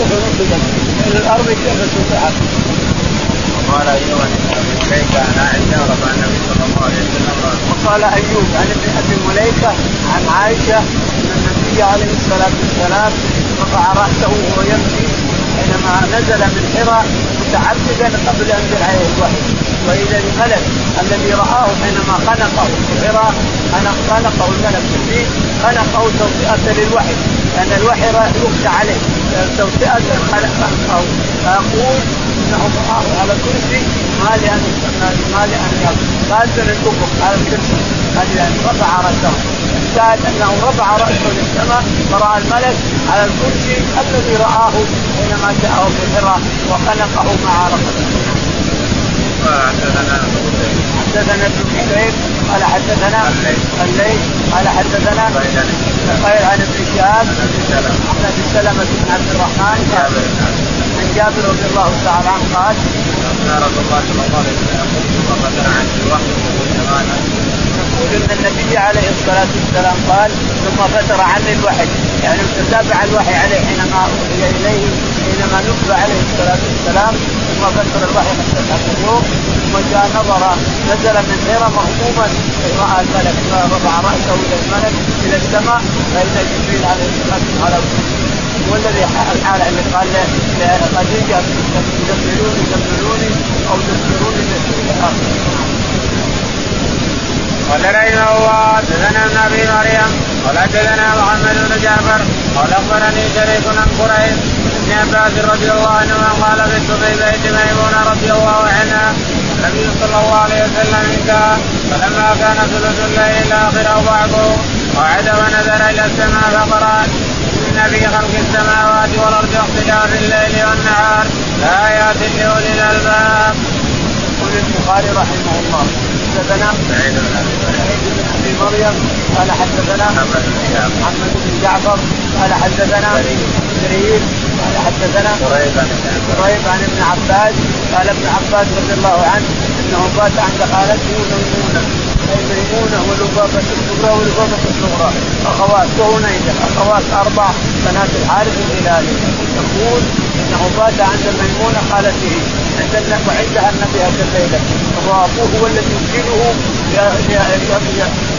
كيف نصبت إلى الأرض كيف سطحت وقال ايوب ابي مليكة عن عائشة صلى الله عليه وقال أيوب عن أبي مليكة عن عائشة أن النبي عليه الصلاة والسلام رفع رأسه وهو يمشي حينما نزل من حراء متعبدا قبل أن عليه الوحي. وإذا الملك الذي رآه حينما خنقه حراء خنقه الملك في خنقه توطئه للوحي. لأن الوحي يخشى عليه. توطئه خنقه فيقول انه راه على كرسي ما أن ما لي أن الافق على الكرسي هذه رفع رأسه. الشاهد أنه رفع رأسه للسماء فرأى الملك على الكرسي الذي رآه حينما جاءه في الحراء وخلقه مع رقبته. حدثنا ابن حبيب قال حدثنا الليل قال حدثنا خير عن ابن شهاب عن ابي سلمة بن عبد الرحمن عن جابر رضي الله تعالى عنه قال الله الوحي يقول إن النبي عليه الصلاة والسلام قال ثم فتر عني الوحي. يعني تتابع الوحي عليه حينما أوحي إليه حينما نزل عليه الصلاة والسلام. ثم فتر الوحي مسألة اليوم ثم جاء نظر نزل من غير مهموما رأى الملك رفع رأسه إلى الملك إلى السماء فاذا جبريل عليه الصلاة والسلام هو الذي الحاله اللي قال لخديجه دبروني دبروني أو دبروني قال رحمه الله حدثنا ابن أبي مريم قال حدثنا محمد بن جعفر قال أخبرني شريك عن قريش. ابن عباس رضي الله عنهما قال بت في بيت ميمونة رضي الله عنها النبي صلى الله عليه وسلم انتهى فلما كان ثلث الليل الآخر أو بعضه قعد ونظر إلى السماء فقرا إن في خلق السماوات والأرض واختلاف الليل والنهار لآيات لأولي الألباب. يقول البخاري رحمه الله. حدثنا سعيد بن أبي مريم. قال حدثنا محمد بن جعفر. قال حدثنا جرير قال حدثنا قريب عن ابن عباس. قال ابن عباس رضي الله عنه إنه بات عند خالته ميمونة. أي ميمونة ولبابه الكبرى ولبابه الصغرى. أخوات وهنيده أخوات أربع بنات الحارث الهلالي يقول إنه بات عند ميمونة خالته عند وعندها النبي هذه الليلة وابوه هو الذي يمكنه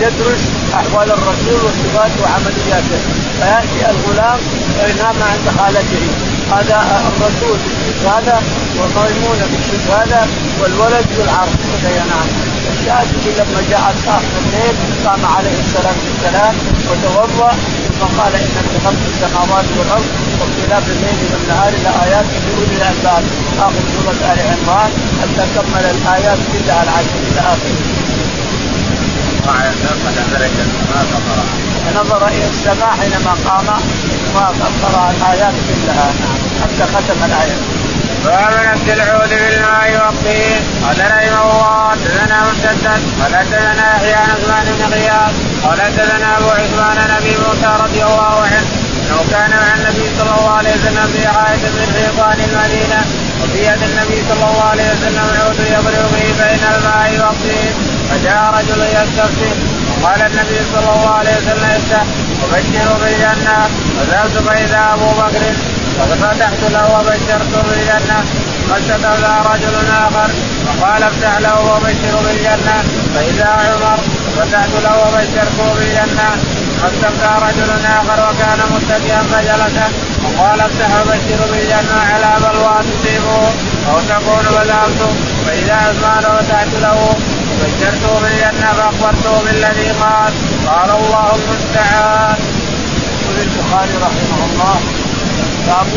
يدرس أحوال الرسول وصفاته وعملياته فيأتي الغلام وينام عند خالته. هذا الرسول هذا وميمونه بالشرك هذا والولد بالعرض كذا ينام الشاهد لما جاء اخر الليل قام عليه الصلاة والسلام وتوضأ ثم قال إن في خلق السماوات والأرض واختلاف الليل والنهار لآيات لأولي الألباب. آخر سورة آل عمران. حتى كمل الآيات كلها العشر إلى آخره. فنظر إلى السماء حينما قام وقرا الايات كلها. حتى ختم الآية. باب نبت العود بالماء والطين. قال رحمه الله حدثنا مسدد قال حدثنا يحيى عن عثمان بن غياث. قال حدثنا أبو عثمان عن أبي موسى رضي الله عنه أنه كان مع النبي صلى الله عليه وسلم في حائط من حيطان المدينة وفي يد النبي صلى الله عليه وسلم عود يضرب به بين الماء والطين فجاء رجل يستفتي وقال النبي صلى الله عليه وسلم افتح وبشروا بالجنة. فذهبت فإذا أبو بكر ففتحت له وبشرته بالجنة. فاستدعى رجل آخر وقال افتح له وبشره بالجنة. فإذا عمر فتحت له وبشرته بالجنة فاستفتى رجل آخر وكان متكئا فجلس وقال افتح وبشره بالجنة على بلوى تصيبه أو تكون بذلت فإذا عثمان فتحت له وبشرته بالجنة فأخبرته بالذي قال قال الله المستعان. يقول البخاري رحمه الله باب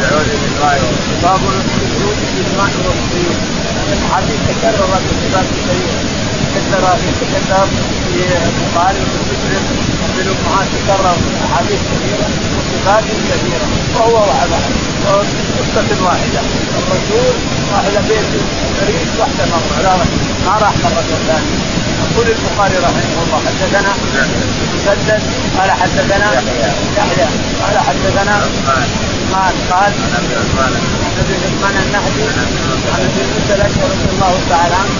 العود بالماء باب نبت العود بالماء والطين الحديث تكرر في كتاب كثير تكرر تكرر في البخاري وفي مسلم وفي الامهات تكرر احاديث كثيره وصفات كثيره وهو قصه واحدة الرسول إلى بيته مريض واحدة مره ما راح مره ثانية يقول البخاري رحمه الله حدثنا مسدد قال حدثنا يحيى قال حدثنا عثمان قال عن ابي عثمان النهدي عن ابي موسى الاشعري رضي الله تعالى عنه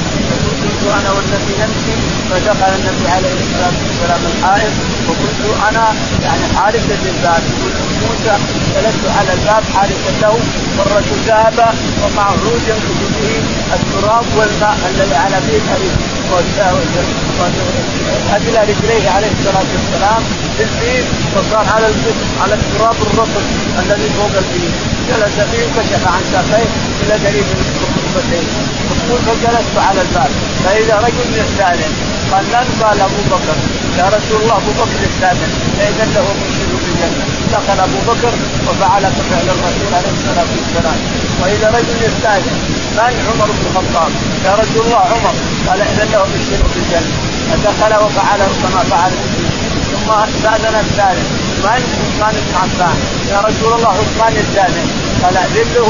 كنت أنا والنبي نمشي فدخل النبي عليه الصلاة والسلام الحائط وكنت أنا يعني حارسا للباب يقول موسى جلست على الباب حارسا له والرجل ذهب ومعه عود ينقذ به التراب والماء الذي على فيه الحديد. أدلى رجليه عليه الصلاة والسلام بالفيل وصار على على التراب الرطب الذي فوق الفيل جلس فيه وكشف عن ساقيه إلى قريب من يقول فجلست على الباب. فإذا رجل يستأذن قال من قال أبو بكر. يا رسول الله أبو بكر يستأذن فإذا له مرشد في الجنة دخل أبو بكر وفعل كفعل الرسول عليه الصلاة والسلام. وإذا رجل يستأذن من؟ عمر بن الخطاب. يا رسول الله عمر. قال إذا له مرشد في الجنة. فدخل وفعل كما فعل ثم استأذن الثالث. من؟ عثمان بن عفان. يا رسول الله عثمان يستأذن قال أذن له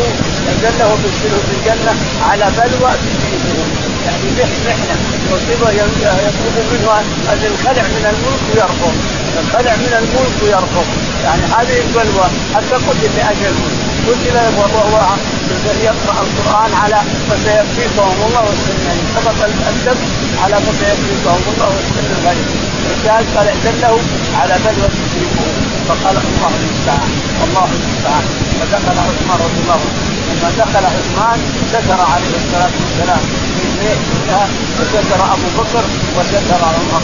أذن له بشره في الجنة على بلوى يعني محنة يصيبه يطلب منه أن ينخلع من الملك ويرفض ينخلع من الملك ويرفض يعني هذه البلوى حتى قتل لأجل قتل وهو يقرأ القرآن على فسيكفيكهم الله والسنة يعني سبق الدم على فسيكفيكهم الله والسنة الغريب الشاهد قال له على بلوى تصيبه فقال الله المستعان الله المستعان فدخل عثمان رضي الله عنه لما دخل عثمان ستر عليه الصلاه والسلام وستر أبو بكر وستر عمر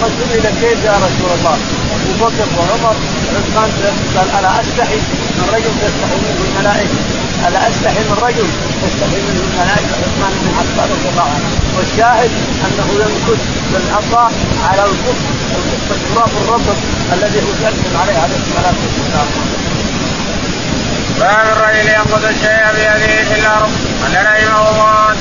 فسئل كيف يا رسول الله؟ أبو بكر وعمر عثمان قال أنا أستحي من رجل تستحي منه الملائكة؟ ألا أستحي من رجل تستحي منه الملائكة؟ عثمان بن عفان رضي الله عنه. والشاهد أنه يمكث بالعصا على الكفر. التراب الرطب الذي يسلم عليه عليه الصلاة والسلام. باب الرجل ينقض الشيء بيده في الأرض. قال رحمه الله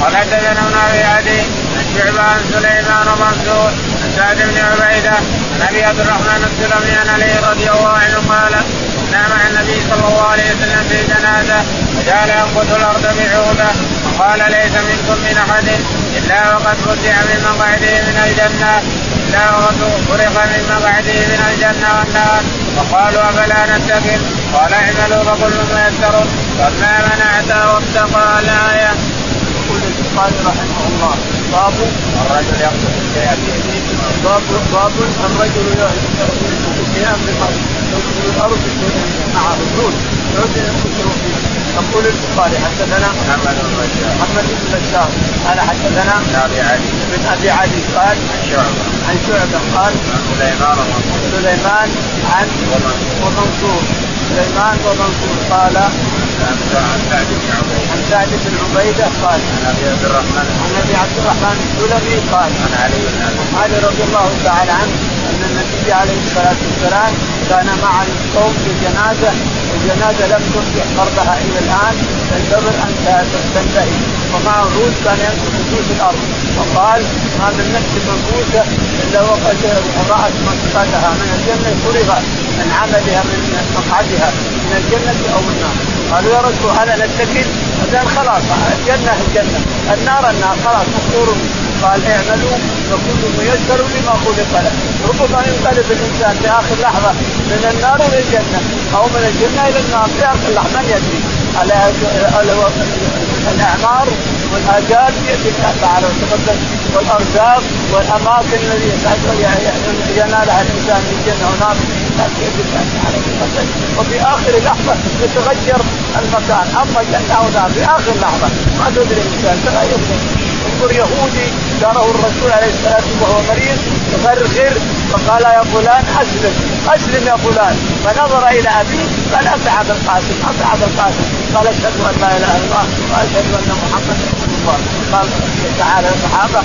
قال حدثنا ابن أبي عدي عن شعبة عن سليمان ومنصور عن سعد بن عبيدة عن أبي عبد الرحمن السلمي عن علي رضي الله عنه قال كنا مع النبي صلى الله عليه وسلم في جنازة فجعل ينقض الأرض بعوده وقال ليس منكم من أحد إلا وقد فتح من مقعده من الجنة إلا وقد فرق من مقعده من الجنة والنار. وقالوا أفلا نتكل قال اعملوا فكل ميسر فما منعت واتقى الآية. البخاري رحمه الله. باب الرجل يقتل الشيء بيده. باب باب الرجل يقتل شيئا يدخل الأرض معه الرجل يعود ينكسر فيه يقول البخاري حدثنا محمد بن بشار. محمد بن بشار. قال حدثنا بن أبي علي. بن أبي علي قال عن شعبة. عن شعبة قال عن سليمان ومنصور سليمان عن ومنصور سليمان ومنصور قال عن سعد بن سعد بن عبيدة قال عن أبي عبد الرحمن. عن أبي عبد الرحمن السلمي قال عن علي بن أبي علي رضي الله تعالى عنه أن النبي عليه الصلاة والسلام كان مع القوم في جنازة الجنازة لم تصبح فرضها إلى الآن تنتظر أن تنتهي ومعه عود كان ينقص في الأرض. وقال ما من نفس منفوسة إلا وقد رات منقذها من الجنة فرغت من عملها من مقعدها من الجنة أو النار. قالوا يا رسول أنا نتكل قال خلاص الجنه الجنه النار النار خلاص مقصور قال اعملوا فكل ميسر لما خلق له ربما ينقلب الانسان في اخر لحظه من النار إلى الجنه أو من الجنه إلى النار في اخر لحظه يدري الاعمار والاجال بيد الله تعالى وتقدم والأرزاق والأماكن التي ينالها الإنسان من جنه ونار بيد الله تعالى وتقدم وفي آخر لحظة يتغير المكان. أما جنه أو في آخر لحظة ما تدري الإنسان. تغير انظر يهودي زاره الرسول عليه الصلاة والسلام وهو مريض يغرغر فقال يا فلان أسلم. أسلم يا فلان. فنظر إلى أبيه قال أسعد القاسم أسعد القاسم. قال أشهد أن لا إله إلا الله وأشهد أن محمدا رسول الله. قال تعالى الصحابة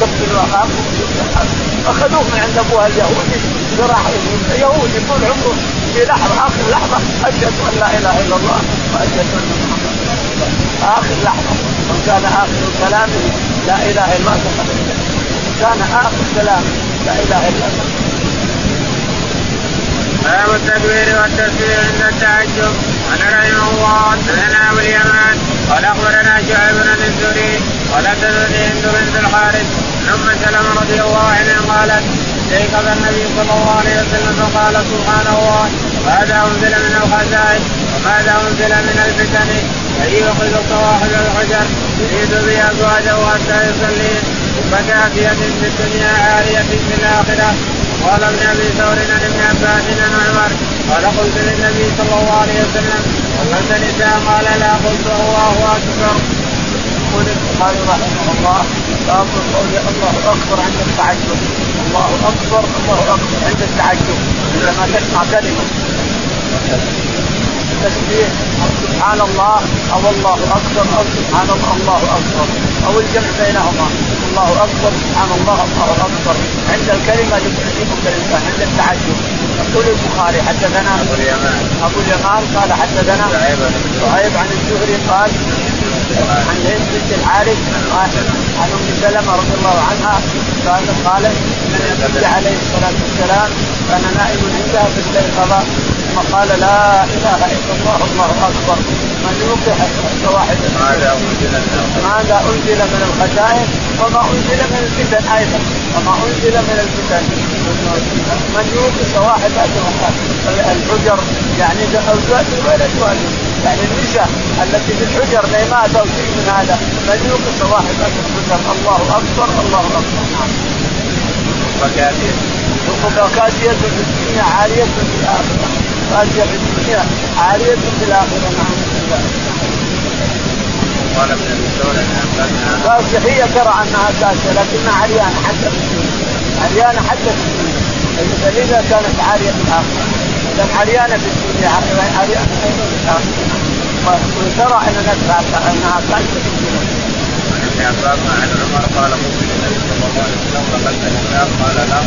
كفروا اخاكم اخذوه من عند ابوها اليهودي وراح يهودي طول عمره في لحظة آخر لحظة أشهد أن لا إله إلا الله وأشهد أن محمدا رسول الله. آخر لحظة وكان آخر كلامه لا إله إلا الله. كان آخر كلامه لا إله إلا الله. باب التكبير والتسبيح عند التعجب. قال رحمه الله حدثنا أبو اليمان قال أخبرنا شعيب بن الزهري قال حدثني هند بنت الحارث أم سلمة رضي الله عنها قالت استيقظ النبي صلى الله عليه وسلم فقال سبحان الله ماذا أنزل من الخزائن؟ وماذا أنزل من الفتن؟ ان يوقظ صواحب الحجر يريد به أزواجه حتى يصلين بكافيه في الدنيا عالية في الآخرة. قال ابن ابي ثور عن ابن عباس عن عمر قال قلت للنبي صلى الله عليه وسلم وقلت نساء قال لا قلت الله أكبر. يقول البخاري رحمه الله باب قول الله أكبر عند التعجب. الله أكبر الله أكبر عند التعجب. عندما تسمع كلمة. التسبيح أو سبحان الله أو الله أكبر أو سبحان الله الله أكبر. أو الجمع بينهما. الله أكبر سبحان الله الله أكبر. عند الكلمة تعجبك الإنسان عند التعجب. يقول البخاري حدثنا أبو اليمان. أبو اليمان قال حدثنا شعيب عن الزهري قال عن هند بنت الحارث قال عن أم سلمة رضي الله عنها قال قالت ان النبي عليه الصلاة والسلام كان نائم عندها فاستيقظ ثم قال لا إله إلا الله الله أكبر. من يوقع واحد ماذا أنزل ماذا أنزل من الخزائن وما أنزل من الفتن أيضا. وما أنزل من الفتن. من يوقف واحد الحجر يعني ازواج غير ازواجه يعني النساء التي في الحجر نيمات أو شيء من هذا؟ من يوقف واحد الحجر. الله أكبر الله أكبر. نعم. فكاتب وكاسية في الدنيا عالية في الآخرة كاسية في الدنيا عالية في الآخرة نعم قال ابن هي ترى أنها كاسية لكنها عريانة حتى في الدنيا عريانة حتى في الدنيا فلذا كانت عالية في الآخرة لأن عريانة في الدنيا عريانة أيضا في الآخرة وترى أن أنها كاسية في الدنيا ابن عباس عن عمر قال قلت للنبي صلى الله عليه وسلم لقد الاسلام قال لا.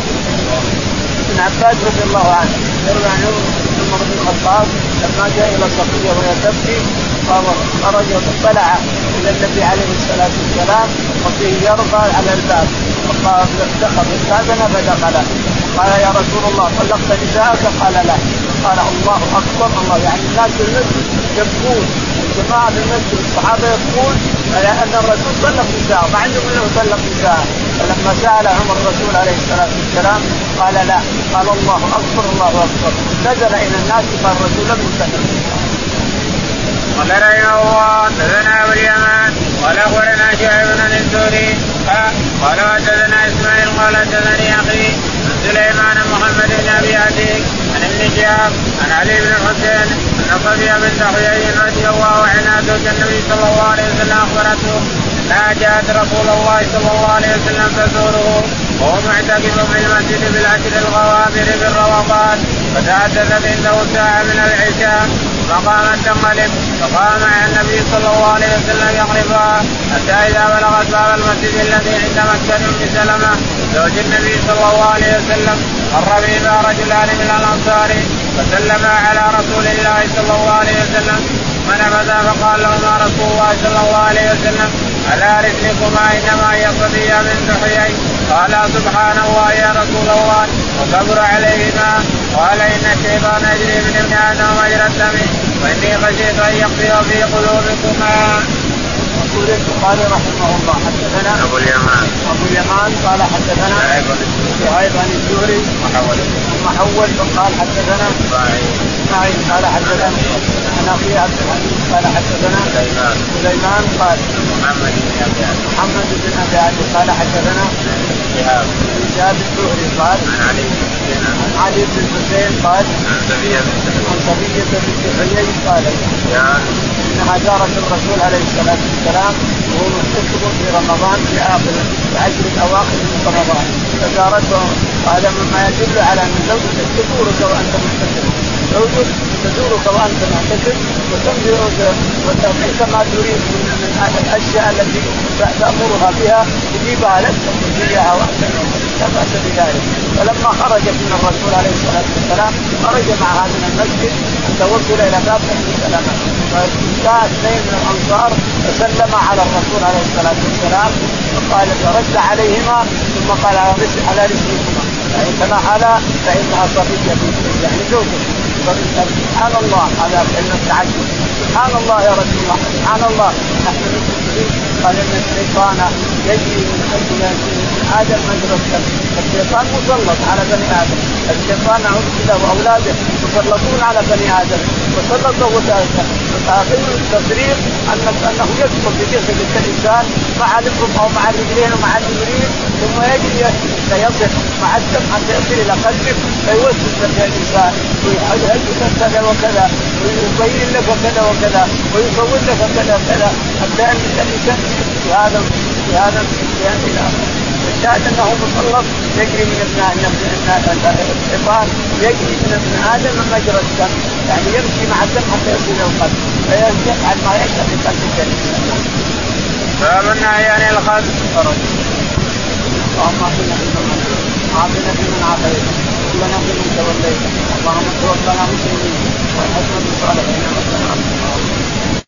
ابن عباس رضي الله عنه. يروي عن عمر الخطاب لما جاء إلى صفيه وهي تبكي خرج وطلع إلى النبي عليه الصلاة والسلام وفيه يرضى على الباب. وقال دخل استاذن فدخل. قال يا رسول الله طلقت نساءك؟ قال لا. قال الله أكبر الله. يعني الناس في المسجد يبكون الجماعه في المسجد الصحابة يبكون على أن الرسول طلق نساءه ما عندهم أنه طلق نساءه. فلما سال عمر الرسول عليه الصلاة والسلام قال لا. قال الله أكبر الله أكبر. نزل إلى الناس قال الرسول لم يطلق قال رحمه الله حدثنا ابو اليمان قال أخبرنا شعيب بن الزهري. قال حدثنا إسماعيل قال حدثني أخي عن سليمان محمد بن أبي عتيق عن ابن شهاب عن علي بن الحسين ان صفية بنت حيي رضي الله عنها زوج النبي صلى الله عليه وسلم أخبرته انها جاءت رسول الله صلى الله عليه وسلم تزوره وهو معتكف في المسجد بالعشر الغوابر بالروضات فتحدثت عنده ساعه من العشاء فقامت تنقلب فقام مع النبي صلى الله عليه وسلم يقربها حتى إذا بلغت باب المسجد الذي عند مسكن أم سلمة زوج النبي صلى الله عليه وسلم مر بهما رجلان من الأنصار فسلما على رسول الله صلى الله عليه وسلم فنبذا فقال لهما رسول الله صلى الله عليه وسلم على رسلكما إنما هي صبيه بنت حيي قال سبحان الله يا رسول الله وكبر عليهما. قال إن الشيطان يجري من ابن آدم مجرى الدم. وإني خشيت أن يقضي في قلوبكما. يقول البخاري رحمه الله حدثنا أبو اليمان. أبو اليمان قال حدثنا شعيب عن الزهري. محول. ثم حول فقال حدثنا إسماعيل. قال حدثنا عن أخي عبد الحميد قال حدثنا سليمان. سليمان قال محمد بن أبي محمد بن أبي قال حدثنا شهاب. شهاب الزهري قال عن علي بن حسين عن علي بن الحسين قال عن بنت عن صفية بنت حيي قال انها زارت الرسول عليه الصلاة والسلام وهو محتسب في رمضان في آخر العشر الأواخر من رمضان. فزارته هذا مما يدل على أن زوجتك تزورك وأنت محتسب زوجك تزورك وأنت محتسب وتنزل وتعطيك ما تريد من الأشياء التي تأمرها بها تجيبها لك وتجيبها وأنت لا بأس بذلك. فلما خرجت من الرسول عليه الصلاة والسلام خرج معها من المسجد توكل إلى باب ام سلمة. فجاء اثنين من الأنصار فسلم على الرسول عليه الصلاة والسلام وقال فرد عليهما. ثم قال على رسل على رسلكما يعني كما على فإنها صفيه يعني زوجك سبحان الله هذا علم التعجب سبحان الله يا رسول الله سبحان الله. نحن قال ان الشيطان يجري من أجل آدم مجرى الشيطان مسلط على بني آدم. الشيطان نعوذ وأولاده. يتسلطون على بني آدم. وسلطوا التصريف ان أنه يدخل في جسد الإنسان. مع الابط أو مع الرجلين ومع اليمين ثم يجري فيصل مع الدم حتى يصل إلى قلبك فيوسوس لك الإنسان. ويهيئ كذا وكذا؟ ويبين لك كذا وكذا. ويصور لك كذا وكذا. حتى ان الانسان في هذا في هذا الكيان إلى اخره الشاهد أنه مخلص يجري من ابناء الحصان يجري من ابن آدم مجرى الدم يعني يمشي مع الدم حتى يصل إلى القلب فيفعل ما يشاء في قلب الجنه. باب النهي عن الخلق. اللهم اعطنا فيمن عافينا فيمن عافيت. وتولنا فيمن توليت. اللهم توفنا مسلمين. والحسنة صالحين وسلام